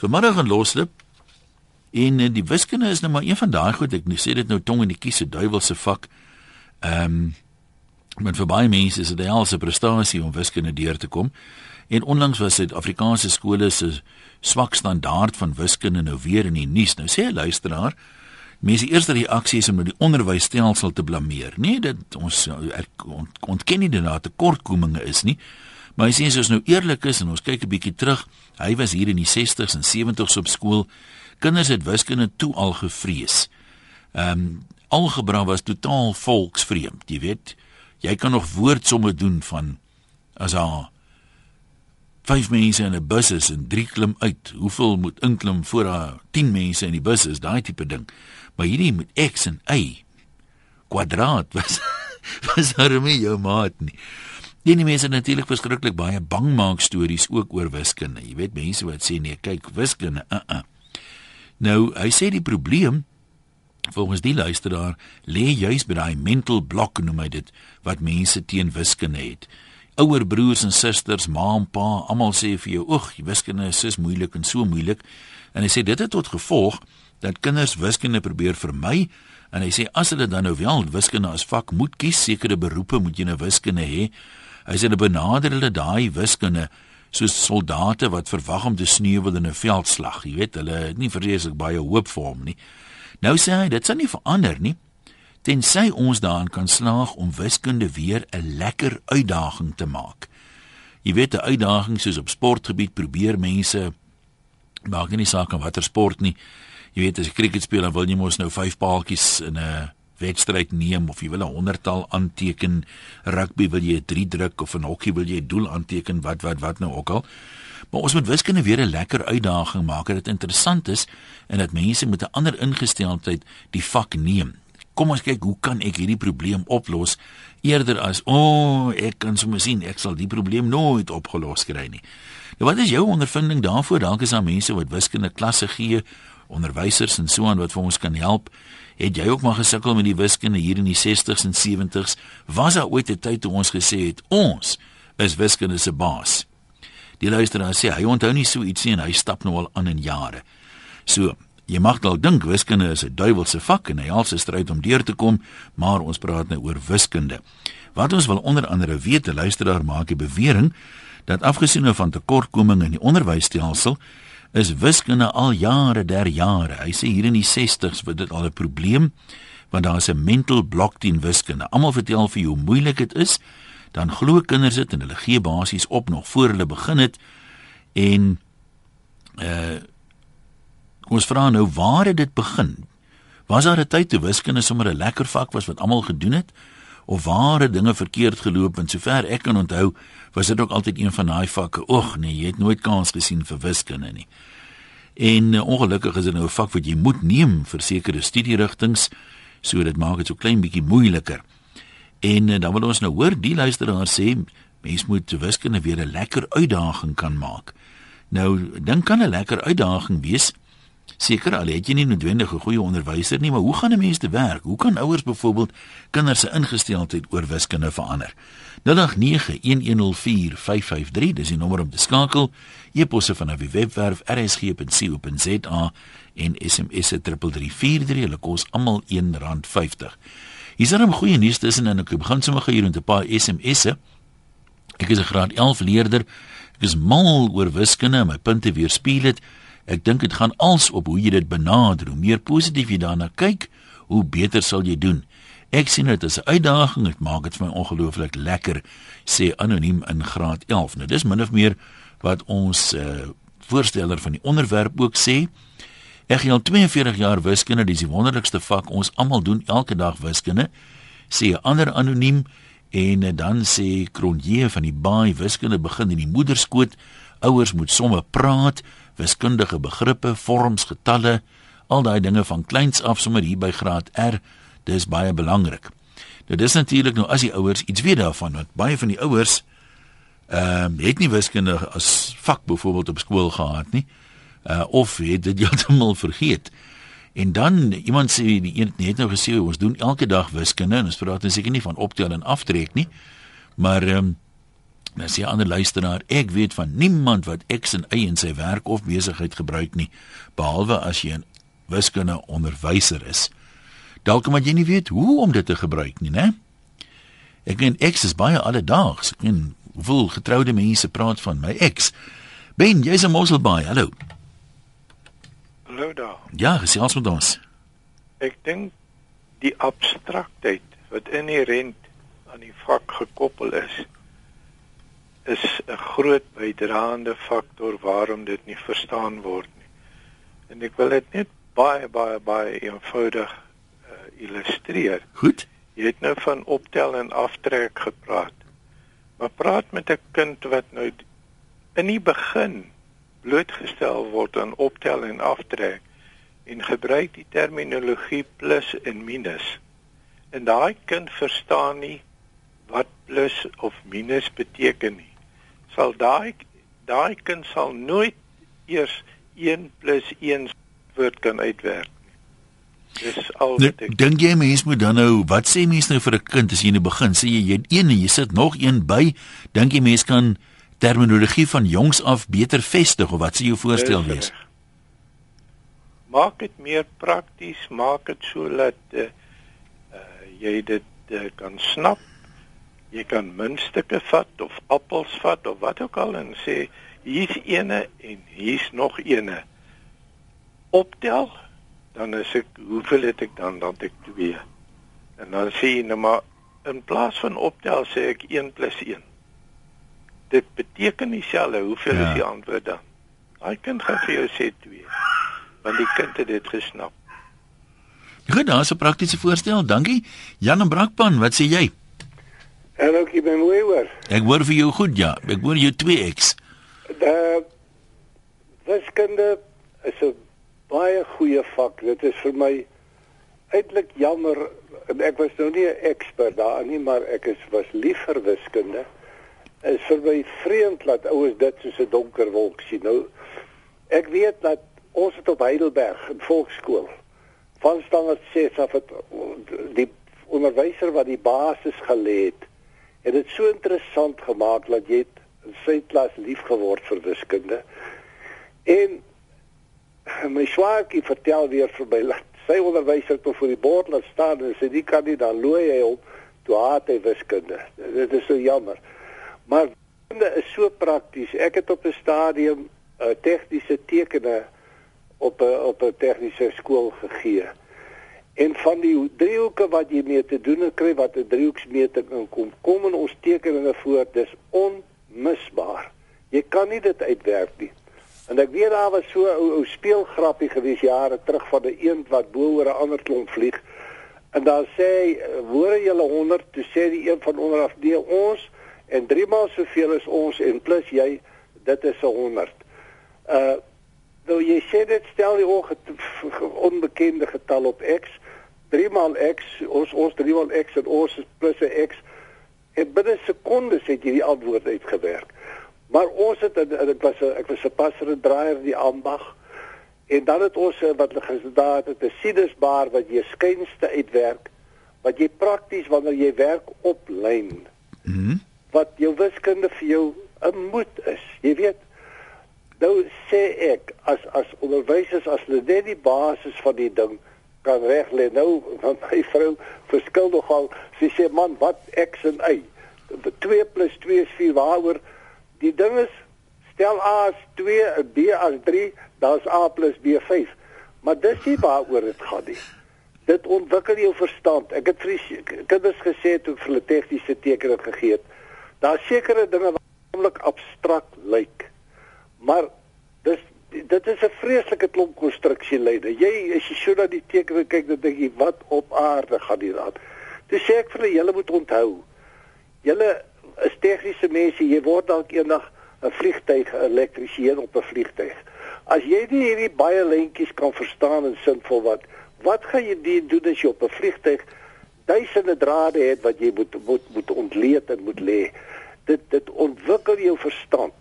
Vanmiddag in Loslip en uh, die wiskunde is nou maar een van daai goed ek sê dit nou tong in die kies se duiwelse vak. Ehm um, met vir baie mense is dit 'n helse prestasie om wiskunde deur te kom. En onlangs was dit Afrikaanse skole se swak standaard van wiskunde nou weer in die nuus. Nou sê 'n luisteraar, mense eerste reaksie is om nou die onderwysstelsel te blameer. Nee, dit ons er, ont, ontken nie dat daar tekortkominge is nie. Maar hy sê as nou eerlik is en ons kyk 'n bietjie terug, hy was hier in die 60s en 70s op skool. Kinders het wiskunde toe al gevrees. Ehm um, algebra was totaal volksvreemd, jy weet. Jy kan nog woordsomme doen van as haar vyf mense in 'n bus is en drie klim uit. Hoeveel moet inklim voor daar 10 mense in die bus is? Daai tipe ding. Maar hierdie met x en y kwadraat was was harmie jou maat nie. Die nie mense natuurlik verskriklik baie bang maak stories ook oor wiskunde. Jy weet mense wat sê nee, kyk wiskunde. Uh -uh. Nou, hy sê die probleem volgens die luisteraar lê juis by daai mental block noem hy dit wat mense teen wiskunde het ouer broers en susters, ma en pa, almal sê vir jou, "Oeg, wiskunde is so moeilik en so moeilik." En hy sê dit het tot gevolg dat kinders wiskunde probeer vermy en hy sê as hulle dan nou wel wiskunde as vak moet kies, sekere beroepe moet jy nou wiskunde hê. Hy sê hulle benader hulle daai wiskunde soos soldate wat verwag om te sneuwel in 'n veldslag. Jy weet, hulle het nie vreeslik baie hoop vir hom nie. Nou sê hy, dit sal nie verander nie tensy ons daarin kan slaag om wiskunde weer 'n lekker uitdaging te maak. Jy weet 'n uitdaging soos op sportgebied probeer mense maak nie saak aan watter sport nie. Jy weet as jy cricket speel dan wil jy mos nou vyf paaltjies in 'n wedstryd neem of jy wil 'n honderdtal aanteken. Rugby wil jy 3 druk of in hokkie wil jy doel aanteken wat wat wat nou ook al. Maar ons moet wiskunde weer 'n lekker uitdaging maak dat dit interessant is en dat mense met 'n ander ingesteldheid die vak neem kom ons kyk hoe kan ek hierdie probleem oplos eerder as o oh, ek kan sommer sien ek sal die probleem nooit opgelos kry nie. Nou wat is jou ondervinding daarvoor? Dalk is daar mense wat wiskunde klasse gee, onderwysers en so aan wat vir ons kan help. Het jy ook maar gesukkel met die wiskunde hier in die 60s en 70s? Was daar ooit 'n tyd toe ons gesê het ons is wiskunde se baas? Die luisteraar sê hy onthou nie so ietsie en hy stap nou al aan in jare. So, Jy mag dalk dink wiskunde is 'n duiwelse vak en hy alse stryd om deur te kom, maar ons praat nou oor wiskunde. Wat ons wil onder andere weet, 'n luisteraar maak 'n bewering dat afgesien van tekortkominge in die onderwysstelsel, is wiskunde al jare der jare. Hy sê hier in die 60s was dit al 'n probleem want daar is 'n mental block teen wiskunde. Almal vertel vir jou hoe moeilik dit is, dan glo kinders dit en hulle gee basies op nog voor hulle begin het en uh ons vra nou waar het dit begin? Was daar 'n tyd toe wiskunde sommer 'n lekker vak was wat almal gedoen het? Of waar het dinge verkeerd geloop en sover ek kan onthou, was dit ook altyd een van daai vakke. Ag nee, jy het nooit kans gesien vir wiskunde nie. En uh, ongelukkig is dit nou 'n vak wat jy moet neem vir sekere studierigtinge, so dit maak dit so klein bietjie moeiliker. En uh, dan wil ons nou hoor die luisteraar sê mens moet wiskunde weer 'n lekker uitdaging kan maak. Nou, dink kan 'n lekker uitdaging wees Seker al het jy nie noodwendig 'n goeie onderwyser nie, maar hoe gaan 'n mens te werk? Hoe kan ouers byvoorbeeld kinders se ingesteldheid oor wiskunde verander? 0891104553, dis die nommer om te skakel. E-posse van die webwerf rsg.co.za en SMS se 3343, hulle kos almal R1.50. Hier's dan 'n goeie nuus tussen en ek begin sommer hier met 'n paar SMS'e. Ek is 'n graad 11 leerder. Ek is mal oor wiskunde en my punte weerspieël dit. Ek dink dit gaan als op hoe jy dit benader. Hoe meer positief jy daarna kyk, hoe beter sal jy doen. Ek sien dit as 'n uitdaging. Dit maak dit vir my ongelooflik lekker, sê anoniem in graad 11. Nou dis min of meer wat ons uh, voorsteller van die onderwerp ook sê. Ek het al 42 jaar wiskunde, dis die wonderlikste vak. Ons almal doen elke dag wiskunde. Sê 'n ander anoniem en uh, dan sê Kronje van die baai wiskunde begin in die moederskoot. Ouers moet somme praat wiskundige begrippe, vorms, getalle, al daai dinge van kleins af sommer hier by graad R, dis baie belangrik. Nou dis natuurlik nou as die ouers iets weet daarvan, want baie van die ouers ehm uh, het nie wiskunde as vak byvoorbeeld op skool gehad nie. Uh of het dit heeltemal vergeet. En dan iemand sê die een het nou gesê ons doen elke dag wiskunde en ons praat dan seker nie van optel en aftrek nie. Maar ehm um, Dan sê 'n ander luisteraar, ek weet van niemand wat X en Y in sy werk of besigheid gebruik nie, behalwe as jy 'n wiskunde onderwyser is. Dalk omdat jy nie weet hoe om dit te gebruik nie, né? Ek en X is baie alledaags. Ek en hoeveel getroude mense praat van my X. Ben, jy's 'n Mosselbaai. Hallo. Hallo daar. Ja, gesels met ons. Ek dink die abstraktheid wat inherent aan die vak gekoppel is is 'n groot bydraende faktor waarom dit nie verstaan word nie. En ek wil dit net baie baie baie eenvoudig uh, illustreer. Goed. Jy het nou van optel en aftrek gepraat. Maar praat met 'n kind wat nou in die begin blootgestel word aan optel en aftrek en gebruik die terminologie plus en minus. En daai kind verstaan nie wat plus of minus beteken nie. Sal daai daai kind sal nooit eers 1 + 1 woord kan uitwerk nie. Dis al Nou, wat ek Dink jy mense moet dan nou, wat sê mense nou vir 'n kind as jy in die begin sê jy jy het een en jy sit nog een by, dink jy mense kan terminologie van jongs af beter vestig of wat sê jou voorstel Dis wees? Maak dit meer prakties, maak dit sodat uh, uh, jy dit uh, kan snap. Jy kan muntstukke vat of appels vat of wat ook al en sê hier's ene en hier's nog ene. Optel, dan is ek hoeveel het ek dan dan ek 2. En dan sê jy nou maar in plaas van optel sê ek 1 + 1. Dit beteken dieselfde, hoeveel Ja. is die antwoord dan? Daai kind gaan vir jou sê 2. Want die kind het dit gesnap. Goed, daar's 'n praktiese voorstel. Dankie. Jan en Brakpan, wat sê jy? Hallo, ek ben mooi hoor. Ek hoor vir jou goed, ja. Ek hoor jou 2X. De wiskunde is 'n baie goeie vak. Dit is vir my eintlik jammer en ek was nou nie 'n ekspert daarin nie, maar ek is was lief vir wiskunde. Is vir my vreemd dat ouens dit soos 'n donker wolk sien. Nou ek weet dat ons het op Heidelberg in volkskool van standaard 6 af het die onderwyser wat die basis gelê het het dit so interessant gemaak dat jy het sy klas lief geword vir wiskunde. En my swaartjie vertel weer vir my dat sy onderwyser toe voor die bord laat staan en sê die kan nie dan looi hy hom toe haat hy wiskunde. Dit is so jammer. Maar wiskunde is so prakties. Ek het op 'n stadium uh, tegniese tekenne op 'n op 'n tegniese skool gegee. En van die driehoeke wat jy mee te doen kry wat 'n driehoeksmeting inkom, kom in ons tekeninge voor, dis onmisbaar. Jy kan nie dit uitwerk nie. En ek weet daar was so 'n ou, ou speelgrappie gewees jare terug van 'n eend wat bo oor 'n ander klomp vlieg. En dan sê hy, "Hoor julle 100?" Toe sê die een van onder af, "Nee, ons en 3 maal soveel is ons en plus jy, dit is 'n 100." Uh nou jy sê dit stel die onbekende getal op x 3 maal x ons ons 3 maal x en ons is plus 'n x. En binne sekondes het jy die antwoord uitgewerk. Maar ons het dit was 'n ek was 'n passer en draaier in die ambag en dan het ons eh, wat hulle gesdaad het 'n sinusbaar wat jy skynste uitwerk wat jy prakties wanneer jy werk op lyn Mhm. wat jou wiskunde vir jou 'n moed is. Jy weet Nou sê ek as as onderwysers as hulle net die basis van die ding kan reg lê. Nou want my vrou verskil nogal. Sy sê man, wat x en y? 2 + 2 is 4 waaroor die ding is stel A as 2 en B as 3, dan's A + B 5. Maar dis nie waaroor dit gaan nie. Dit ontwikkel jou verstand. Ek het vir kinders gesê toe ek vir hulle tegniese tekenne gegee het. Daar's sekere dinge wat naamlik abstrakt lyk. Maar dis dit is 'n vreeslike klomp konstruksielyne. Jy as jy so na die tekens kyk, dan dink jy wat op aarde gaan hier aan. Dis sê ek vir julle moet onthou. Julle is tegniese mense, jy word dalk eendag 'n vliegtyg elektriesien op 'n vliegtyg. As jy nie hierdie baie lentjies kan verstaan en sinvol wat, wat gaan jy doen as jy op 'n vliegtyg duisende drade het wat jy moet moet moet ontleed en moet lê? Dit dit ontwikkel jou verstand.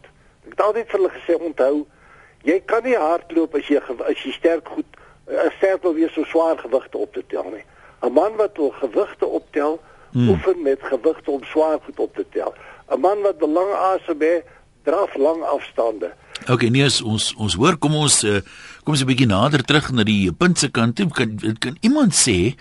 Ek het altyd vir hulle gesê onthou, jy kan nie hardloop as jy as jy sterk goed eh, sterk wil wees so swaar gewigte op te tel nie. 'n Man wat wil gewigte optel, hmm. oefen met gewigte om swaar goed op te tel. 'n man wat belang asem het, draf lang afstande. OK, nee, ons ons hoor kom ons uh, kom ons 'n bietjie nader terug na die punt se kant toe. Kan kan iemand sê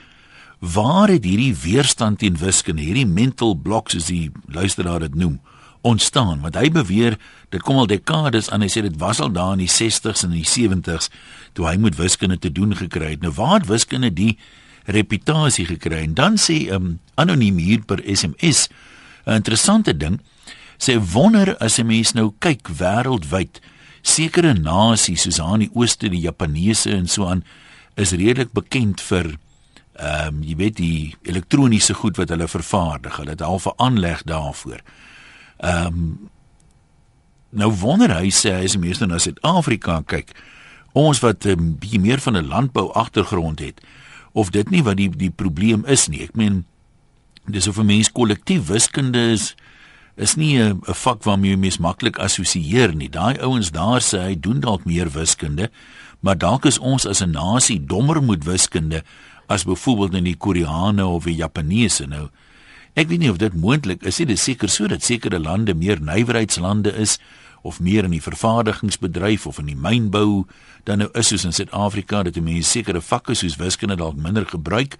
waar het hierdie weerstand teen wiskunde, hierdie mental blocks soos die luisteraar dit noem, ontstaan? Want hy beweer dit kom al dekades aan. Hy sê dit was al daar in die 60s en die 70s toe hy met wiskunde te doen gekry het. Nou waar het wiskunde die reputasie gekry? En dan sê um, anoniem hier per SMS 'n interessante ding. Sê wonder as 'n mens nou kyk wêreldwyd, sekere nasies soos aan die ooste, die Japaneese en so aan is redelik bekend vir ehm um, jy weet die elektroniese goed wat hulle vervaardig. Hulle het al 'n aanleg daarvoor. Ehm um, nou wonder hy sê hy is meeste na Suid-Afrika kyk. Ons wat 'n um, bietjie meer van 'n landbou agtergrond het of dit nie wat die die probleem is nie. Ek meen dis of 'n mens kollektief wiskunde is is nie 'n vak waarmee jy mens maklik assosieer nie. Daai ouens daar sê hy doen dalk meer wiskunde, maar dalk is ons as 'n nasie dommer met wiskunde as byvoorbeeld in die Koreane of die Japaneese nou. Ek weet nie of dit moontlik is nie. Dit is seker so dat sekere lande meer nywerheidslande is of meer in die vervaardigingsbedryf of in die mynbou dan nou is soos in Suid-Afrika dat mense sekere vakke soos wiskunde dalk minder gebruik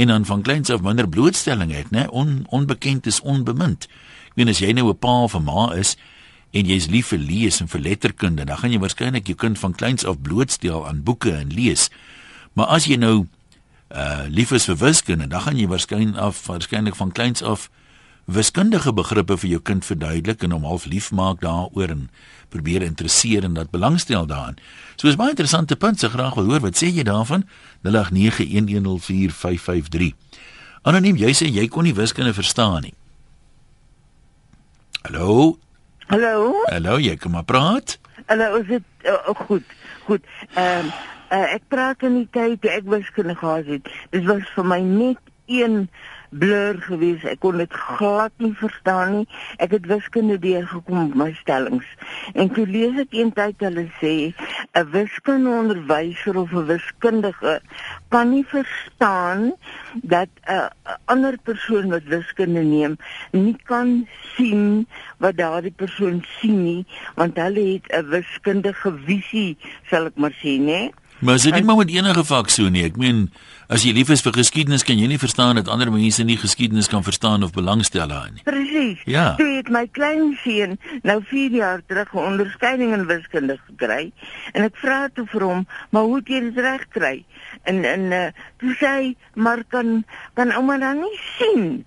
en dan van kleins af minder blootstelling het, né? On, onbekend is onbemind. Ek weet as jy nou 'n pa of 'n ma is en jy's lief vir lees en vir letterkunde, dan gaan jy waarskynlik jou kind van kleins af blootstel aan boeke en lees. Maar as jy nou uh lief is vir wiskunde, dan gaan jy waarskynlik af waarskynlik van kleins af wiskundige begrippe vir jou kind verduidelik en hom half lief maak daaroor en probeer interesseer en dat belangstel daarin. So is baie interessante punt, se graag wil hoor wat sê jy daarvan? 0891104553. Anoniem, jy sê jy kon nie wiskunde verstaan nie. Hallo? Hallo? Hallo, jy kom maar praat. Hallo, is dit uh, goed? Goed. Ehm um, uh, ek praat in die tyd toe ek wiskunde gehad het. Dit was vir my net een blur gewees. Ek kon dit glad nie verstaan nie. Ek het wiskunde deurgekom met my stellings. En toe lees ek eintlik hulle sê 'n wiskundeonderwyser of 'n wiskundige kan nie verstaan dat 'n ander persoon wat wiskunde neem nie kan sien wat daardie persoon sien nie, want hulle het 'n wiskundige visie, sal ek maar sê, né? Maar as jy nie maar met enige vak so nie. Ek meen, as jy lief is vir geskiedenis, kan jy nie verstaan dat ander mense nie geskiedenis kan verstaan of belangstel daarin nie. Presies. Ja. Toe het my klein seun nou 4 jaar terug 'n onderskeiding in wiskunde gekry en ek vra toe vir hom, "Maar hoe het jy dit reg kry?" En en uh, toe sê hy, "Maar kan kan ouma dan nie sien?"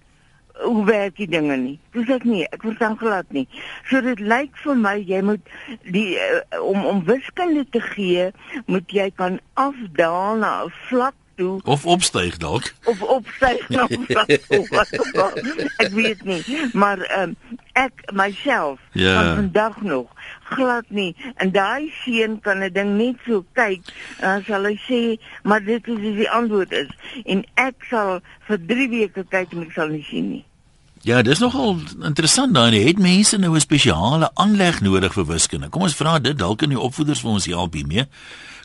Hoe werk die dinge nie. Dis ek nie, ek verstaan glad nie. So dit lyk vir my jy moet die uh, om om wiskunde te gee, moet jy kan afdaal na 'n vlak toe of opstyg dalk. Of opstyg na 'n vlak toe. ek weet nie, maar um, ek myself ja. van vandag nog glad nie en daai seun kan 'n ding net so kyk en sal hy sê maar dit is die antwoord is en ek sal vir 3 weke kyk en ek sal nie sien nie Ja, dis nogal interessant dan. Het mense nou 'n spesiale aanleg nodig vir wiskunde? Kom ons vra dit dalk in die opvoeders vir ons help hiermee.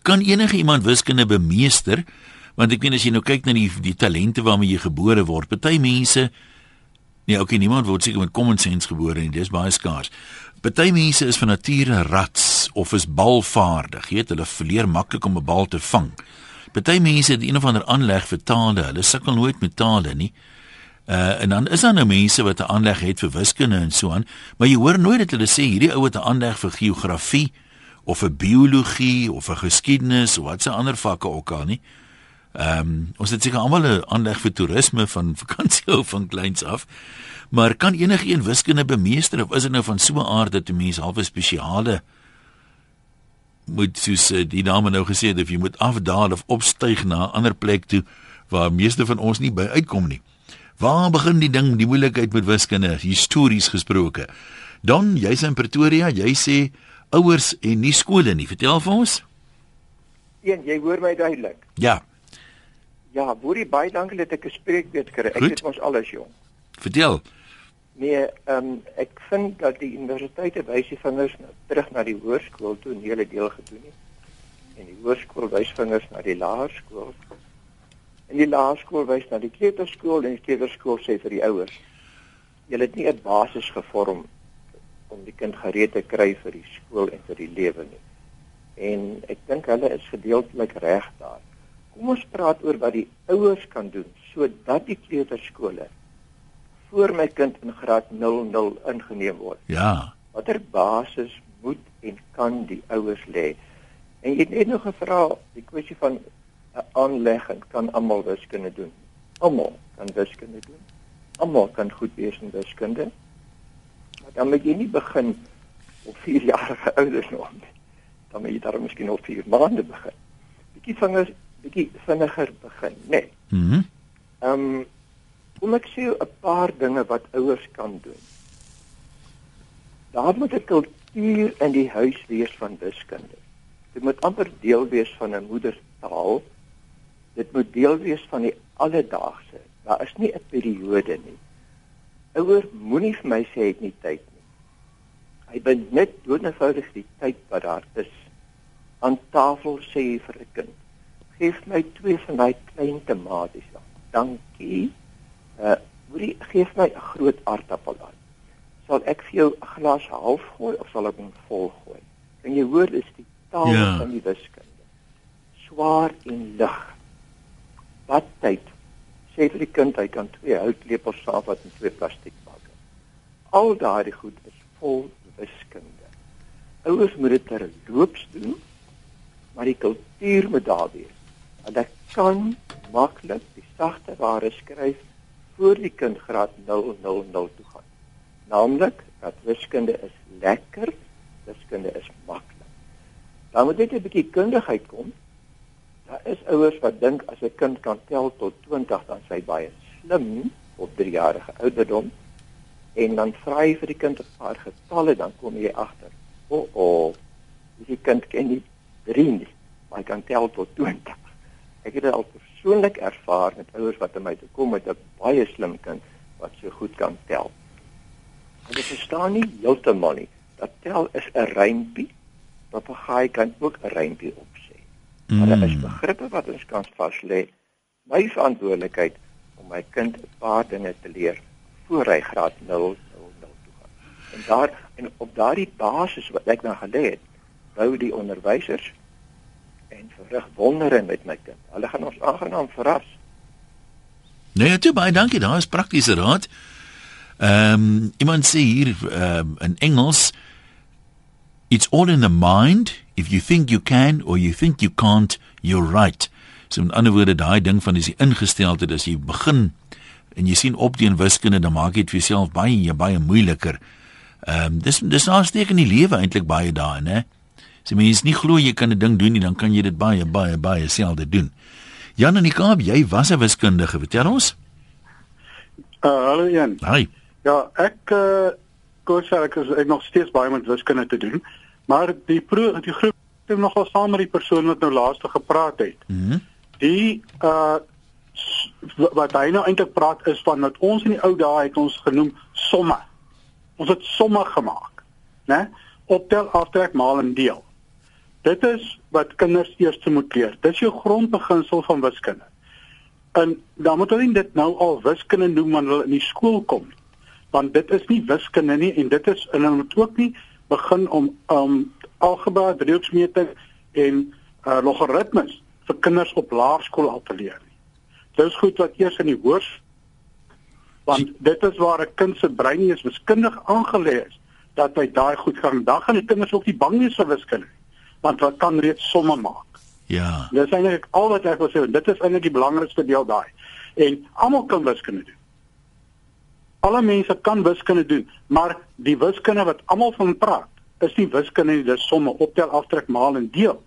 Kan enige iemand wiskunde bemeester? Want ek weet as jy nou kyk na die die talente waarmee jy gebore word, party mense Nee, okay, niemand word seker met common sense gebore nie. Dis baie skaars. Party mense is van nature rats of is balvaardig. Jy weet, hulle verleer maklik om 'n bal te vang. Party mense het een of ander aanleg vir tale. Hulle sukkel nooit met tale nie. Uh en dan is daar nou mense wat 'n aanleg het vir wiskunde en so aan, maar jy hoor nooit dat hulle sê hierdie ou het 'n aanleg vir geografie of vir biologie of vir geskiedenis of wat se ander vakke ook al nie. Ehm um, ons het seker almal 'n aanleg vir toerisme van vakansie of van kleins af. Maar kan enigiemand wiskunde bemeester of is dit nou van so 'n aard dat 'n mens half 'n spesiale moet soos uh, die dame nou gesê het of jy moet afdaal of opstyg na 'n ander plek toe waar meeste van ons nie by uitkom nie. Waar begin die ding, die moeilikheid met wiskunde, histories gesproke? Dan, jy's in Pretoria, jy sê ouers en nie skole nie. Vertel vir ons. Een, jy hoor my duidelik. Ja. Ja, Boerie, baie dankie dat ek 'n spreekbeurt kry. Ek het ons alles jong. Vertel. Nee, ehm um, ek vind dat die universiteite wys die vingers terug na die hoërskool toe 'n hele deel gedoen het. En die hoërskool wys vingers na die laerskool En die laerskool wys na die kleuterskool en die kleuterskool sê vir die ouers. jy het nie 'n basis gevorm om die kind gereed te kry vir die skool en vir die lewe nie. En ek dink hulle is gedeeltelik reg daar. Kom ons praat oor wat die ouers kan doen sodat die kleuterskole voor my kind in graad 00 ingeneem word. Ja. Watter basis moet en kan die ouers lê? En jy het net nog gevra die kwessie van 'n aanlegging kan almal wiskunde doen. Almal kan wiskunde doen. Almal kan goed wees in wiskunde. Maar dan moet jy nie begin op 4 jarige ouderdom nie. Dan moet jy daar miskien op 4 maande begin. Bietjie vingers, bietjie vinniger begin, né? Nee. Mhm. Mm Ehm um, kom ek sê 'n paar dinge wat ouers kan doen. Daar moet 'n kultuur in die huis wees van wiskunde. Dit moet amper deel wees van 'n moedertaal. Dit moet deel wees van die alledaagse. Daar is nie 'n periode nie. Ouer moenie vir my sê hy het nie tyd nie. Hy bind net doodnoodig die tyd wat daar is. Aan tafel sê jy vir 'n kind: "Geef my twee van daai klein tomaties dan." Dankie. Uh, moenie geef my 'n groot aardappel aan. Sal ek vir jou 'n glas half gooi of sal ek hom vol gooi? En jy hoor dis die taal Ja. van die wiskunde. Swaar en lig. Wat tyd? Sê vir die kind hy kan twee houtlepels saamvat en twee plastiek bakke. Al daardie goed is vol wiskunde. Ouers moet dit terloops doen, maar die kultuur moet daar wees. Want ek kan maklik die sagte ware skryf voor die kind graad 000 toe gaan. Naamlik dat wiskunde is lekker, wiskunde is maklik. Dan moet net 'n bietjie kundigheid kom. Is ouers wat dink as 'n kind kan tel tot 20 dan sy baie slim op 3 jarige ouderdom en dan vra jy vir die kind 'n paar getalle dan kom jy agter. O, oh, o, oh, die kind ken nie 3 nie, maar hy kan tel tot 20. Ek het dit al persoonlik ervaar met ouers wat aan my toe kom met 'n baie slim kind wat so goed kan tel. Hulle verstaan nie heeltemal nie dat tel is 'n rympie. Papegaai kan ook 'n rympie opsê. Maar daar is Mm. begrippe wat ons kan vas lê. My verantwoordelikheid om my kind 'n paar dinge te leer voor hy graad 0 toe gaan. En daar en op daardie basis wat ek nou gelê het, bou die onderwysers en verrig wondere met my kind. Hulle gaan ons aangenaam verras. Nee, toe baie dankie. Daar is praktiese raad. Ehm um, iemand sê hier um, in Engels it's all in the mind. If you think you can or you think you can't, you're right. So in ander woorde daai ding van as jy ingesteldheid as jy begin en jy sien op teen wiskunde dan maak jy dit vir jouself baie baie moeiliker. Ehm um, dis dis aansteek in die lewe eintlik baie daarin, hè. As jy mens nie glo jy kan 'n ding doen nie, dan kan jy dit baie baie baie selde doen. Jan in die Kaap, jy was 'n wiskundige, vertel ons. Uh hallo Jan. Hi. Ja, ek uh kos ek is ek nog steeds baie met wiskunde te doen, maar die pro die groep het nogal saam met die persoon wat nou laaste gepraat het. Mm Die uh wat hy nou eintlik praat is van dat ons in die ou dae het ons genoem somme. Ons het somme gemaak, né? Optel, aftrek, maal en deel. Dit is wat kinders eers moet leer. Dit is jou grondbeginsel van wiskunde. En dan moet hulle dit nou al wiskunde noem wanneer hulle in die skool kom. Want dit is nie wiskunde nie en dit is en hulle moet ook nie begin om um algebra, driehoeksmeting en uh, logaritmes vir kinders op laerskool al te leer nie. Dit is goed wat eers in die hoors want dit is waar 'n kind se brein nie is wiskundig aangelê is dat hy daai goed gaan. Dan gaan die kinders ook nie bang wees vir wiskunde want wat kan reeds somme maak. Ja. Dis eintlik al wat ek wil sê. en Dit is eintlik die belangrikste deel daai. En almal kan wiskunde doen. Alle mense kan wiskunde doen, maar die wiskunde wat almal van praat, is nie wiskunde nie, dis somme, optel, aftrek, maal en deel.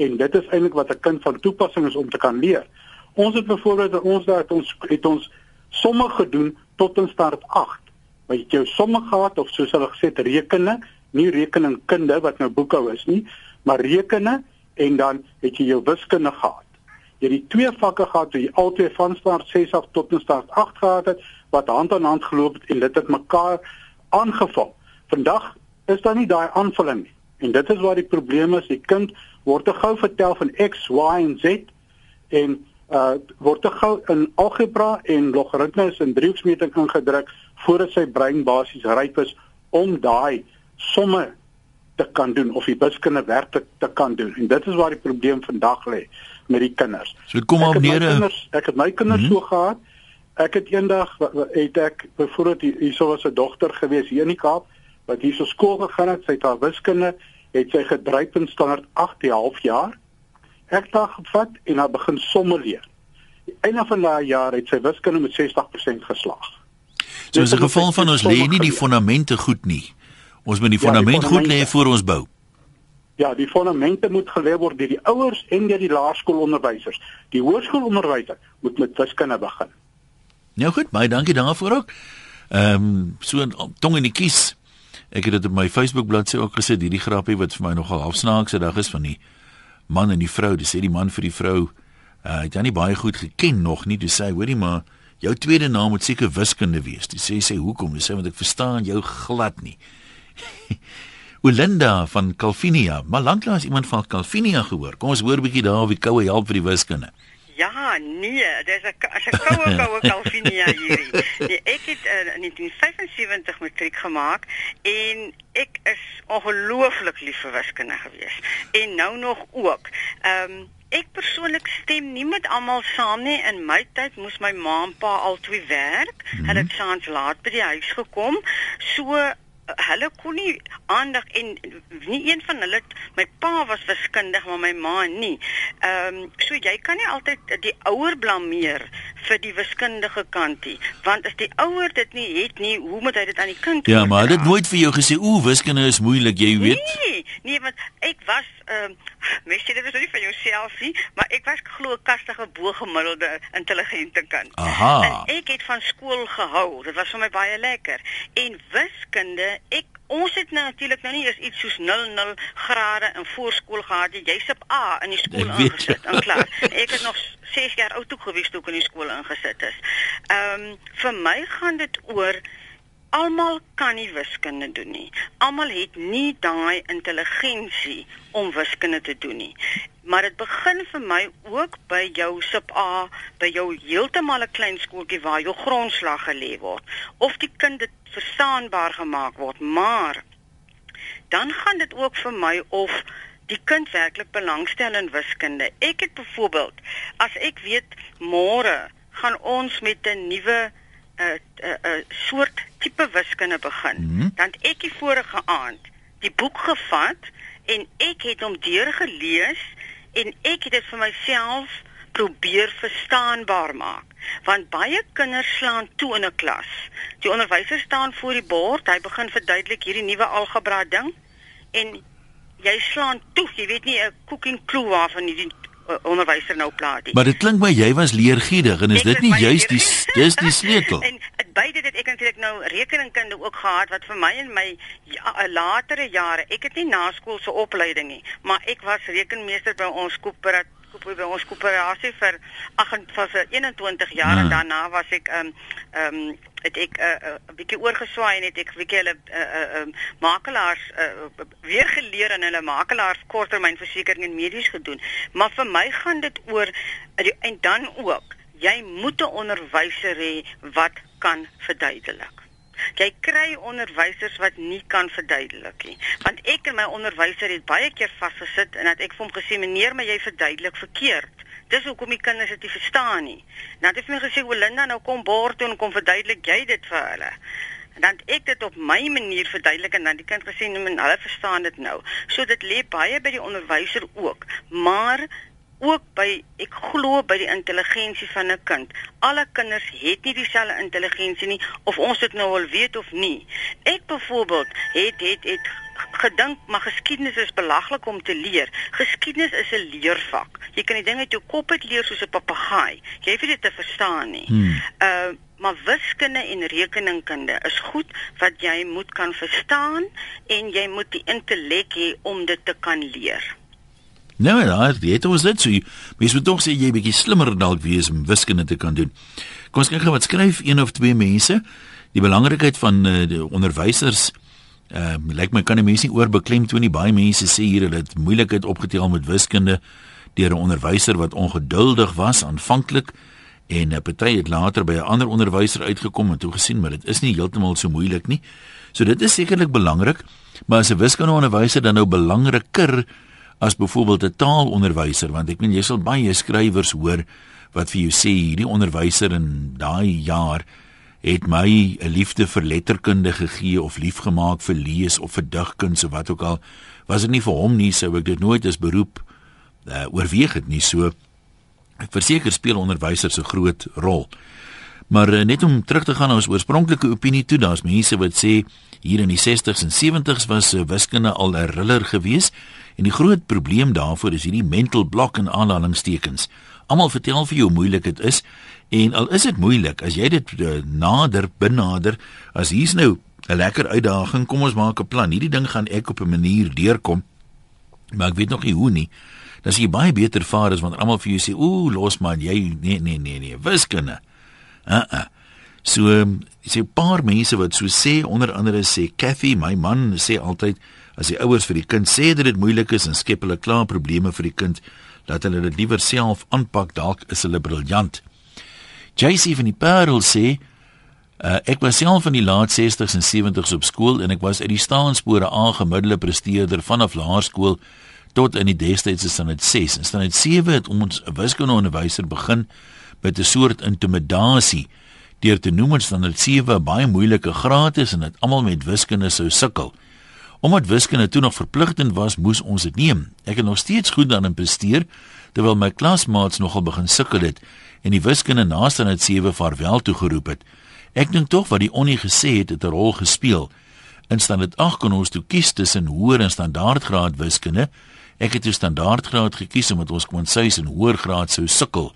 En dit is eintlik wat 'n kind van toepassing is om te kan leer. Ons het byvoorbeeld in ons daar het ons het ons somme gedoen tot in staat 8. Maar jy somme gehad of soos hulle gesê het rekene, nie rekeningkunde wat nou boekhou is nie, maar rekene en dan het jy jou wiskunde gehad. Jy het die twee vakke gehad wat jy albei van staat 6 af tot in staat 8 gehad het wat hand aan hand geloop het en dit het mekaar aangevul. Vandag is daar nie daai aanvulling nie. En dit is waar die probleem is. Die kind word te gou vertel van X, Y en Z en uh word te gou in algebra en logaritmes en driehoeksmeting ingedruk voordat sy brein basies ryp is om daai somme te kan doen of die wiskunde werklik te kan doen. En dit is waar die probleem vandag lê met die kinders. So kom op neer. Ek het my kinders mm -hmm. so gehad. Ek het eendag het ek byvoorbeeld hierso was 'n dogter gewees hier in die Kaap wat hier so skool gegaan het, sy het haar wiskunde het sy gedryf in standaard 8 half jaar. Ek het haar gevat en haar begin somme leer. Einde van daai jaar het sy wiskunde met 60% geslaag. So is 'n geval van ons lê nie die fondamente goed nie. Ons moet die fondament ja, goed lê voor ons bou. Ja, die fondamente moet gelê word deur die ouers en deur die laerskoolonderwysers. Die hoërskoolonderwyser moet met wiskunde begin. Nou goed, baie dankie daarvoor ook. Ehm um, so tong in die kies. Ek het dit op my Facebook bladsy ook gesê, hierdie grappie wat vir my nogal afsnaakse dag is van die man en die vrou. Dis sê die man vir die vrou, uh, het jy nie baie goed geken nog nie, dis sê hoorie maar jou tweede naam moet seker wiskunde wees. Dis sê sê hoekom? Dis sê want ek verstaan jou glad nie. Olinda van Calvinia, maar lanklaas iemand van Calvinia gehoor. Kom ons hoor 'n bietjie daar of die koue help vir die wiskunde. Ja, nee, dis 'n as 'n koue koue Calvinia hierdie. Nee, ek het uh, in 1975 matriek gemaak en ek is ongelooflik lief vir wiskunde gewees. En nou nog ook. Ehm um, ek persoonlik stem nie met almal saam nie. In my tyd moes my ma en pa albei werk. Mm -hmm. Hulle het saans laat by die huis gekom. So hulle kon nie aandag en nie een van hulle my pa was wiskundig maar my ma nie. Ehm um, so jy kan nie altyd die ouer blameer vir die wiskundige kantie want as die ouer dit nie het nie hoe moet hy dit aan die kind Ja, maar dit nooit vir jou gesê o, wiskunde is moeilik, jy weet. Nee, nee, want ek was ehm um, mens sê dit is nie van jouself nie, maar ek was glo kastige bo-gemiddelde intelligente kind. Aha. En ek het van skool gehou. Dit was vir my baie lekker. En wiskunde, ek ons het nou natuurlik nou nie eens iets soos 00 grade in voorskool gehad nie. Jy's op A in die skool ingesit, en klaar. Ek het nog 6 jaar oud toe gewees toe ek in die skool ingesit is. Ehm um, vir my gaan dit oor almal kan nie wiskunde doen nie. Almal het nie daai intelligensie om wiskunde te doen nie. Maar dit begin vir my ook by jou sub A, by jou heeltemal 'n klein skooltjie waar jou grondslag gelê word of die kind dit verstaanbaar gemaak word, maar dan gaan dit ook vir my of die kind werklik belangstel in wiskunde. Ek het byvoorbeeld as ek weet môre gaan ons met 'n nuwe 'n uh, 'n uh, uh, soort tipe wiskunde begin, mm -hmm. dan ek die vorige aand die boek gevat en ek het hom deurgelees en ek het dit vir myself probeer verstaanbaar maak want baie kinders slaan toe in 'n klas. Die onderwyser staan voor die bord, hy begin verduidelik hierdie nuwe algebra ding en jy slaan toe, jy weet nie 'n cooking clue waarvan jy uh, onderwyser nou praat nie. Maar dit klink my jy was leergierig en is ek dit nie juist die dis die sleutel? en beide dit ek natuurlik nou rekeningkunde ook gehad wat vir my in my ja, latere jare, ek het nie naskoolse opleiding nie, maar ek was rekenmeester by ons koöperatie koop by ons koöperasie vir 8 vir 21 jaar ja. en daarna was ek ehm um, ehm um, het ek 'n uh, uh, bietjie oorgeswaai en het ek bietjie hulle uh, uh, uh, makelaars uh, weer geleer en hulle makelaars korttermynversekering en medies gedoen. Maar vir my gaan dit oor en dan ook jy moet 'n onderwyser hê wat kan verduidelik. Jy kry onderwysers wat nie kan verduidelik nie. Want ek en my onderwyser het baie keer vasgesit en dat ek vir hom gesê meneer, maar jy verduidelik verkeerd. Dis hoekom die kinders dit nie verstaan nie. Nou het hy vir my gesê, "Olinda, nou kom bord toe en kom verduidelik jy dit vir hulle." En dan ek dit op my manier verduidelik en dan die kind gesê, "Nee, hulle verstaan dit nou." So dit lê baie by die onderwyser ook. Maar ook by ek glo by die intelligensie van 'n kind. Alle kinders het nie dieselfde intelligensie nie of ons dit nou al weet of nie. Ek byvoorbeeld het het het gedink maar geskiedenis is belaglik om te leer. Geskiedenis is 'n leervak. Jy kan die ding uit jou kop uit leer soos 'n papegaai. Jy hoef dit te verstaan nie. Hmm. Uh maar wiskunde en rekeningkunde is goed wat jy moet kan verstaan en jy moet die intellek hê om dit te kan leer. Nou ja, dit was dit so. Mens moet tog sê jy bietjie slimmer dalk wees om wiskunde te kan doen. Kom ons kyk gou wat skryf een of twee mense. Die belangrikheid van uh, die onderwysers ehm uh, lyk my kan die mense nie oorbeklem toe nie. Baie mense sê hier het moeilikheid opgetel met wiskunde deur 'n onderwyser wat ongeduldig was aanvanklik En 'n party het later by 'n ander onderwyser uitgekom en toe gesien maar dit is nie heeltemal so moeilik nie. So dit is sekerlik belangrik, maar as 'n wiskundeonderwyser dan nou belangriker as byvoorbeeld 'n taalonderwyser want ek meen jy sal baie skrywers hoor wat vir jou sê hierdie onderwyser in daai jaar het my 'n liefde vir letterkunde gegee of liefgemaak vir lees of vir digkuns of wat ook al. Was dit nie vir hom nie sou ek dit nooit as beroep uh, oorweeg het nie. So ek verseker speel onderwysers 'n groot rol maar uh, net om terug te gaan na ons oorspronklike opinie toe daar's mense wat sê hier in die 60s en 70s was uh, wiskunde al 'n riller geweest en die groot probleem daarvoor is hierdie mental block en aanhalingstekens almal vertel vir jou hoe moeilik dit is En al is dit moeilik, as jy dit uh, nader benader, as hier's nou 'n lekker uitdaging, kom ons maak 'n plan. Hierdie ding gaan ek op 'n manier deurkom. Maar ek weet nog nie hoe nie. Dan sien jy baie beter vaar as wanneer almal vir jou sê, "Ooh, los man, jy nee nee nee nee, wiskunde." Uh uh. So, um, sê 'n paar mense wat so sê, onder andere sê Kathy, my man sê altyd as die ouers vir die kind sê dat dit moeilik is en skep hulle klaar probleme vir die kind, dat hulle dit liewer self aanpak, dalk is hulle briljant. JC van die Parel sê uh, ek was self in die laat 60s en 70s op skool en ek was uit die staanspore aangemiddelde presteerder vanaf laerskool tot in die destydse standaard 6 en standaard 7 het ons 'n wiskundeonderwyser begin met 'n soort intimidasie deur te noem ons standaard 7 baie moeilike graad is en dat almal met wiskunde sou sukkel. Omdat wiskunde toe nog verpligtend was, moes ons dit neem. Ek het nog steeds goed daarin presteer terwyl my klasmaats nogal begin sukkel het en die wiskunde naaste aan dit sewe vaarwel toegeroep het. Ek dink tog wat die onnie gesê het het 'n rol gespeel. In standaard 8 kon ons toe kies tussen hoër en standaardgraad wiskunde. Ek het 'n standaardgraad gekies omdat ons kon sê in hoër graad sou sukkel.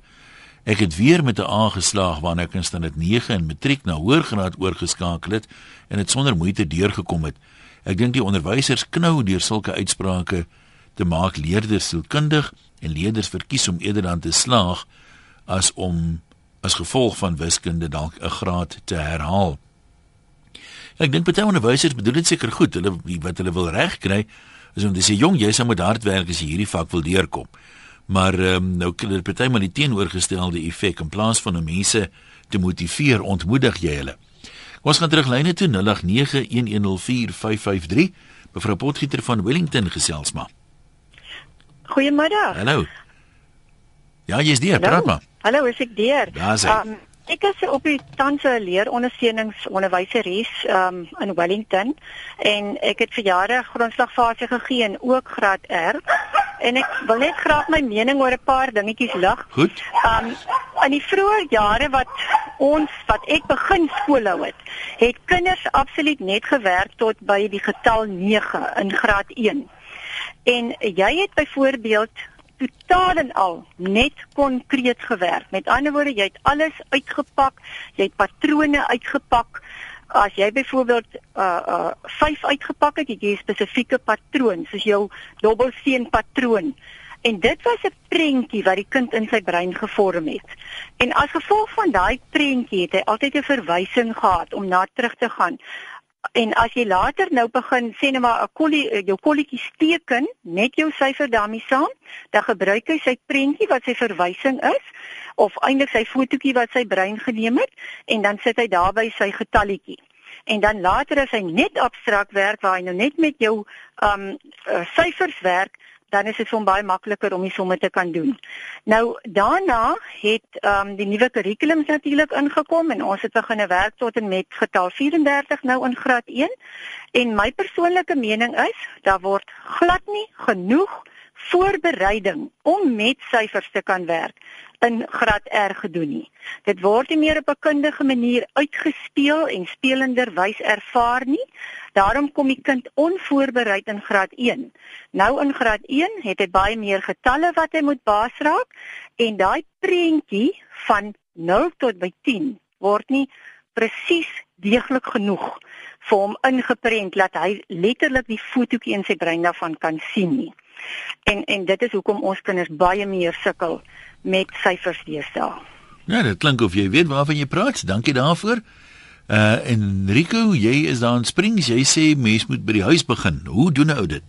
Ek het weer met 'n A geslaag wanneer ek in standaard 9 in matriek na hoër graad oorgeskakel het en dit sonder moeite deurgekom het. Ek dink die onderwysers knou deur sulke uitsprake te maak leerders sielkundig en leerders verkies om eerder dan te slaag as om as gevolg van wiskunde dalk 'n graad te herhaal. Ek dink baie onderwysers bedoel dit seker goed. Hulle wat hulle wil regkry is om te sê jong, jy sal moet hard werk as jy hierdie vak wil deurkom. Maar um, nou kan dit maar die teenoorgestelde effek in plaas van om mense te motiveer, ontmoedig jy hulle. Ons gaan terug lyne toe 0891104553. Mevrou Potgieter van Wellington gesels maar. Goeiemiddag. Hallo. Ja, jy's daar, praat maar. Hallo, is ek deur? Ja, sê. Um, ek is op die tanse leerondersteuningsonderwyseres um in Wellington en ek het vir jare grondslagfase gegee en ook graad R. En ek wil net graag my mening oor 'n paar dingetjies lig. Goed. Um in die vroeë jare wat ons wat ek begin skoolhou het, het kinders absoluut net gewerk tot by die getal 9 in graad 1. En jy het byvoorbeeld totaal en al net konkreet gewerk. Met ander woorde, jy het alles uitgepak, jy het patrone uitgepak. As jy byvoorbeeld uh uh 5 uitgepak het, het jy 'n spesifieke patroon, soos jou dobbelsteen patroon. En dit was 'n prentjie wat die kind in sy brein gevorm het. En as gevolg van daai prentjie het hy altyd 'n verwysing gehad om na terug te gaan en as jy later nou begin sê net maar 'n kollie eh, jou kolletjies teken met jou syfer daarmee saam, dan gebruik hy sy prentjie wat sy verwysing is of eintlik sy fotootjie wat sy brein geneem het en dan sit hy daarby sy getalletjie. En dan later as hy net abstrakt werk waar hy nou net met jou um syfers werk, dan is dit vir hom baie makliker om die somme te kan doen. Nou daarna het ehm um, die nuwe kurrikulums natuurlik ingekom en ons het begin werk tot en met getal 34 nou in graad 1 en my persoonlike mening is daar word glad nie genoeg voorbereiding om met syfers te kan werk in graad R gedoen nie. Dit word nie meer op 'n kundige manier uitgespeel en spelenderwys ervaar nie. Daarom kom die kind onvoorbereid in graad 1. Nou in graad 1 het hy baie meer getalle wat hy moet baas raak en daai prentjie van 0 tot by 10 word nie presies deeglik genoeg vir hom ingeprent dat hy letterlik die fotootjie in sy brein daarvan kan sien nie. En en dit is hoekom ons kinders baie meer sukkel met syfers deesdae. Ja, dit klink of jy weet waarvan jy praat. Dankie daarvoor. Uh en Rico, jy is daar in Springs. Jy sê mens moet by die huis begin. Hoe doen 'n ou dit?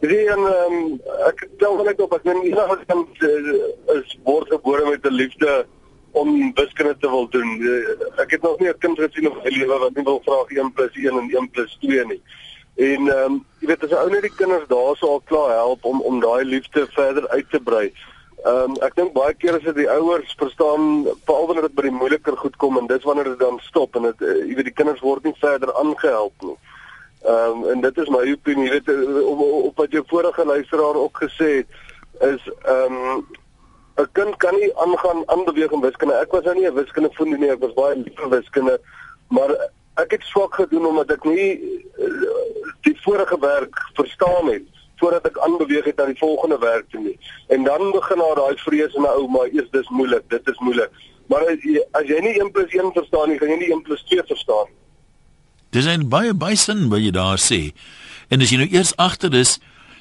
Drie en um, ek tel net op as men enige kind uh, is word gebore met 'n liefde om wiskunde te wil doen. Uh, ek het nog nie 'n kind gesien in my lewe wat nie wil vra 1 + 1 en 1 + 2 nie. En ehm um, jy weet as 'n ou net die kinders daarso al klaar help om om daai liefde verder uit te brei. Ehm um, ek dink baie keer as dit die ouers verstaan veral wanneer dit by die moeiliker goed kom en dis wanneer dit dan stop en dit uh, jy weet die kinders word nie verder aangehelp nie. Ehm um, en dit is my opinie, jy weet eh, op, op wat jou vorige luisteraar ook gesê het is ehm um, 'n kind kan nie aangaan aanbeweeg in wiskunde. Ek was nou nie 'n wiskunde vriend nie, ek was baie lief vir wiskunde, maar ek het swak gedoen omdat ek nie die vorige werk verstaan het voordat ek aanbeweeg het na die volgende werk toe nie. En dan begin daar daai vrees in my ou, maar eers dis moeilik, dit is moeilik. Maar as jy, as jy nie 1 + 1 verstaan nie, gaan jy nie 1 + 2 verstaan. Dis 'n baie baie sin wat jy daar sê. En as jy nou eers agter is,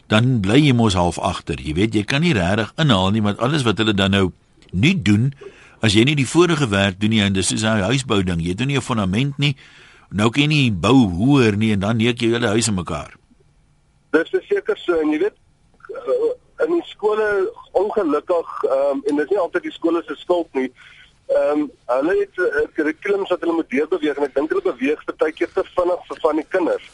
dan bly jy mos half agter. Jy weet, jy kan nie regtig inhaal nie want alles wat hulle dan nou nie doen as jy nie die vorige werk doen nie en dis is 'n huisbou ding. Jy doen nie 'n fondament nie. Nou kan jy nie bou hoër nie en dan neek jy hele huis in mekaar. Dis seker so en jy weet eh, in die skole ongelukkig um, en dis nie altyd die skole se skuld nie. Ehm um, hulle het uh, kurrikulum wat hulle moet deurbeweeg en ek dink hulle beweeg baie keer te vinnig vir van die kinders.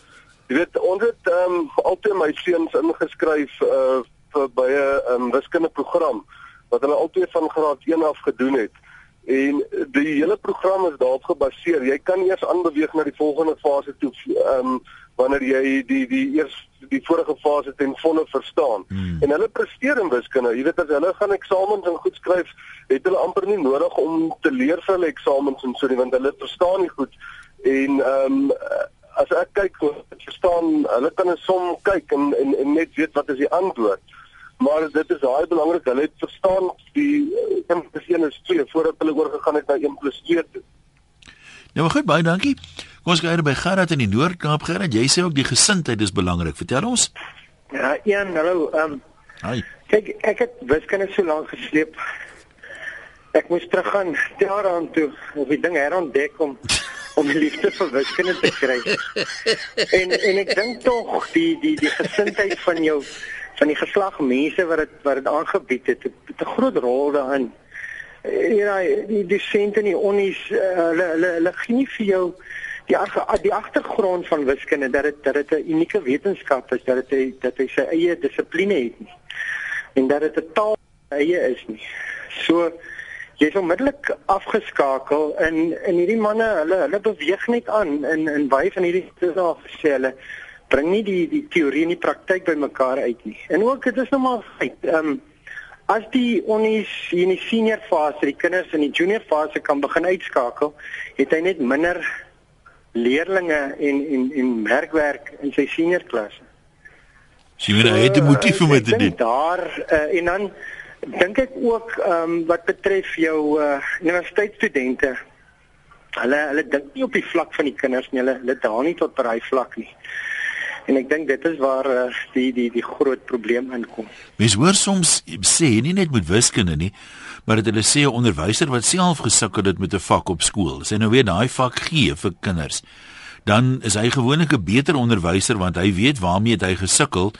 Jy weet ons het ehm um, altyd my seuns ingeskryf uh, vir by 'n um, wiskundige program wat hulle altyd van graad 1 af gedoen het. En die hele program is daarop gebaseer. Jy kan eers aanbeweeg na die volgende fase toe ehm um, wanneer jy die die eers die vorige fase ten volle verstaan. Hmm. En hulle presteer in wiskunde. Jy weet as hulle gaan eksamens en goed skryf, het hulle amper nie nodig om te leer vir hulle eksamens en so nie want hulle verstaan nie goed. En ehm um, as ek kyk, verstaan, hulle kan 'n som kyk en, en en net weet wat is die antwoord. Maar dit is baie belangrik hulle het verstaan die 1 + 1 is 2 voordat hulle oorgegaan het na 1 + 2 toe. Nou maar goed, baie dankie. Kom ons kyk by Gerard in die Noord-Kaap. Gerard, jy sê ook die gesindheid is belangrik. Vertel ons. Ja, een, hallo. Ehm um, Hi. Kyk, ek het wiskunde so lank gesleep. Ek moes teruggaan daaraan toe of die ding herontdek om om die liefde vir wiskunde te kry. en en ek dink tog die die die gesindheid van jou van die geslag mense wat dit wat dit aangebied het, het 'n groot rol daarin. Eh, ja, die die sente nie onnies uh, hulle hulle hulle gee nie vir jou die die agtergrond van wiskunde dat dit dat dit 'n unieke wetenskap is, dat dit dat hy sy eie dissipline het nie. En dat dit 'n taal eie is nie. So jy's onmiddellik afgeskakel en en hierdie manne, hulle hulle beweeg net aan in in baie van hierdie is al gesê hulle bring nie die die teorie en die praktyk bymekaar uit nie. En ook dit is nou maar feit. Ehm um, as die onnies in die senior fase, die kinders in die junior fase kan begin uitskakel, het hy net minder leerlinge en en en merkwerk in sy senior klasse. Sien jy hy het 'n motief om dit te doen. Daar uh, en dan dink ek ook ehm um, wat betref jou uh, universiteitsstudente. Hulle hulle dink nie op die vlak van die kinders nie. Hulle hulle daal nie tot by daai vlak nie. En ek dink dit is waar uh, die die die groot probleem inkom. Mens hoor soms sê nie net met wiskunde nie, maar dit hulle sê 'n onderwyser wat self gesukkel het met 'n vak op skool, sy nou weer daai vak gee vir kinders, dan is hy gewoonlik 'n beter onderwyser want hy weet waarmee hy gesukkel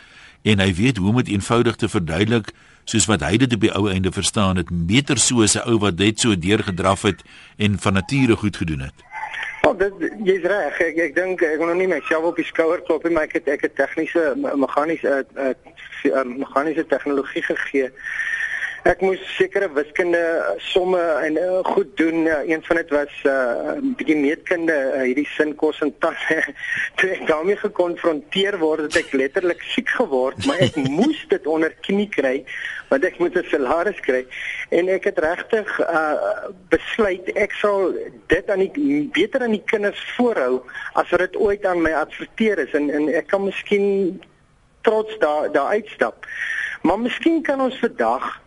en hy weet hoe om dit eenvoudig te verduidelik soos wat hy dit op die ou einde verstaan het, beter so as 'n ou wat net so deurgedraf het en van nature goed gedoen het. Oh, dit jy's reg. Ek ek dink ek wil nog nie myself op die skouer klop nie, maar ek het ek het tegniese meganiese uh, uh, meganiese tegnologie gegee ek moes sekere wiskunde somme en uh, goed doen. Uh, een van dit was 'n uh, bietjie meetkunde, uh, hierdie sin kos en tas. Toe ek daarmee gekonfronteer word, het ek letterlik siek geword, maar ek moes dit onder knie kry want ek moet 'n salaris kry en ek het regtig uh, besluit ek sal dit aan die beter aan die kinders voorhou as wat dit ooit aan my adverteer is en en ek kan miskien trots daar daar uitstap. Maar miskien kan ons vandag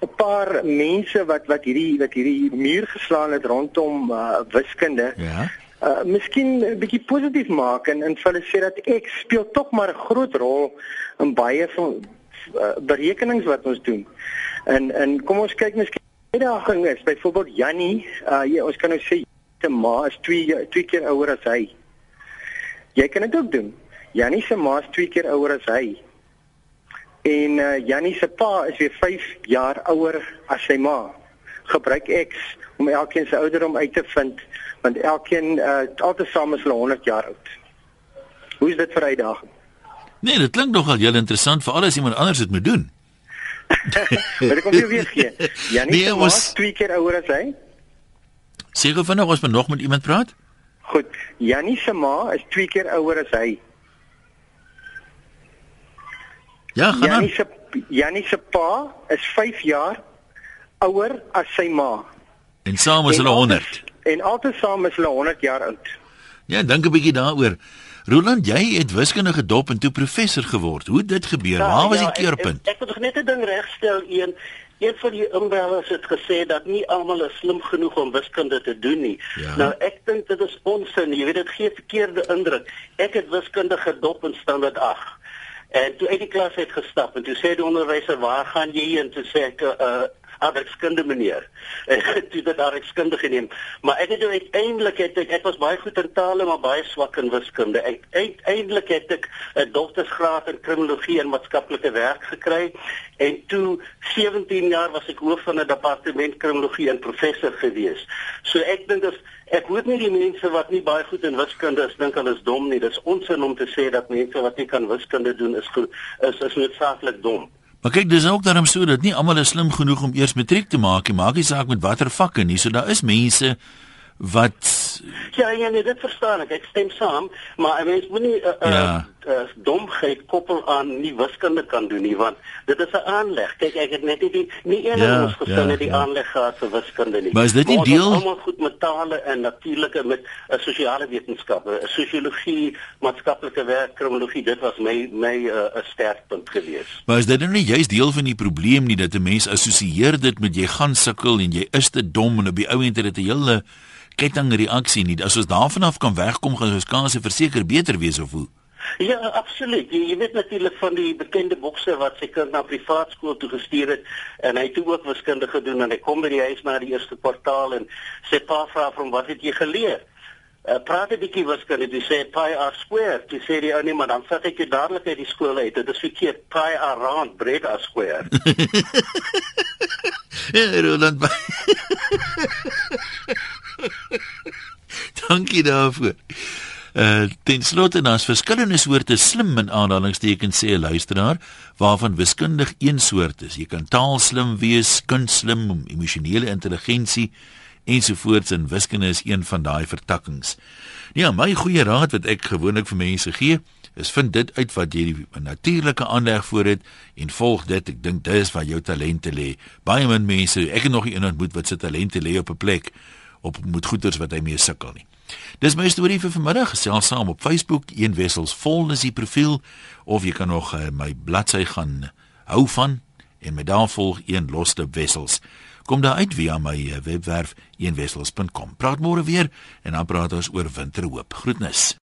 'n paar mense wat wat hierdie wat hierdie muur geslaan het rondom uh, wiskunde. Ja. Uh miskien 'n bietjie positief maak en en hulle sê dat ek speel tog maar 'n groot rol in baie van uh, berekenings wat ons doen. En en kom ons kyk miskien uitdaging is byvoorbeeld Jannie, uh jy, ons kan nou sê te ma is 2 2 keer ouer as hy. Jy kan dit ook doen. Jannie se ma is 2 keer ouer as hy. En uh, Jannie se pa is weer 5 jaar ouer as sy ma. gebruik X om elkeen se ouderdom uit te vind want elkeen uh, altesaam is hulle 100 jaar oud. Hoe is dit vir uitdaging? Nee, dit klink nogal heel interessant vir alles iemand anders dit moet doen. Maar ek kom weer weer gee. Janie Nee, was twee keer ouer as hy. Seker vinnig ons moet nog met iemand praat? Goed, Janie se ma is twee keer ouer as hy. Ja, gaan aan. Janie se Janie se pa is 5 jaar ouer as sy ma. En saam is hulle 100. En altesaam is hulle 100 jaar oud. Ja, dink 'n bietjie daaroor. Roland, jy het wiskunde gedop en toe professor geword. Hoe het dit gebeur? Waar was die keerpunt? Ek, ek, ek wil nog net 'n ding regstel een. Een van die inbellers het gesê dat nie almal is slim genoeg om wiskunde te doen nie. Ja. Nou ek dink dit is onsin. Jy weet dit gee verkeerde indruk. Ek het wiskunde gedop in standaard 8. En toe uit die klas het gestap en toe sê die onderwyser, "Waar gaan jy heen?" Toe sê ek, "Uh, aardrykskunde meneer." En toe het aardrykskunde geneem. Maar ek het uiteindelik het ek ek was baie goed in tale maar baie swak in wiskunde. Ek uiteindelik het ek 'n doktorsgraad in kriminologie en maatskaplike werk gekry en toe 17 jaar was ek hoof van 'n departement kriminologie en professor gewees. So ek dink as ek hoor nie die mense wat nie baie goed in wiskunde is dink hulle is dom nie. Dis onsin om te sê dat mense wat nie kan wiskunde doen is goed, is is noodsaaklik dom. Maar kyk, dis ook daarom so dat nie almal is slim genoeg om eers matriek te maak nie. Maak nie saak met watter vakke nie. So daar is mense wat Ja, ja, nee, dit verstaan ek. Ek stem saam, maar 'n mens moenie 'n uh, uh, Ja. uh, domheid koppel aan nie wiskunde kan doen nie, want dit is 'n aanleg. Kyk, ek het net nie die nie een Ja, van ons gesin ja, het die ja. aanleg gehad vir wiskunde nie. Maar is dit nie deel- almal goed met tale en natuurlike met uh, sosiale wetenskappe, sosiologie, maatskaplike werk, kriminologie, dit was my my 'n uh, sterkpunt geweest. Maar is dit nou nie juist deel van die probleem nie dat 'n mens assosieer dit met jy gaan sukkel en jy is te dom en op die ou end het dit 'n hele kettingreaksie nie. As ons daarvan af kan wegkom, gaan ons kanse verseker beter wees of hoe? Ja, absoluut. Jy, jy weet natuurlik van die bekende bokser wat sy kind na privaat skool toe gestuur het en hy het toe ook wiskunde gedoen en hy kom by die huis na die eerste kwartaal en sy pa vra vir hom wat het jy geleer? Uh, praat 'n bietjie wiskunde. Hy sê pi r square. Hy sê die ou nee, maar dan vat ek jou dadelik uit die skool uit. Dit is verkeerd. Pi r round, breed r square. Ja, Roland. Dankie daarvoor. Uh ten slotte daar's verskillende soorte slim in aanhalingstekens sê 'n luisteraar waarvan wiskundig een soort is. Jy kan taalslim wees, kunstslim, emosionele intelligensie ensovoorts en wiskunde is een van daai vertakkings. Ja, my goeie raad wat ek gewoonlik vir mense gee, is vind dit uit wat jy die natuurlike aanleg voor het en volg dit. Ek dink dis waar jou talente lê. Baie min mense, ek het nog iemand ontmoet wat se talente lê op 'n plek op moet goeders wat hy mee sukkel nie. Dis my storie vir vanmiddag. Gesels saam op Facebook, een wessels vol is die profiel of jy kan nog uh, my bladsy gaan hou van en my daar volg een loste wessels. Kom daar uit via my uh, webwerf eenwessels.com. Praat môre weer en dan praat ons oor winterhoop. Groetnis.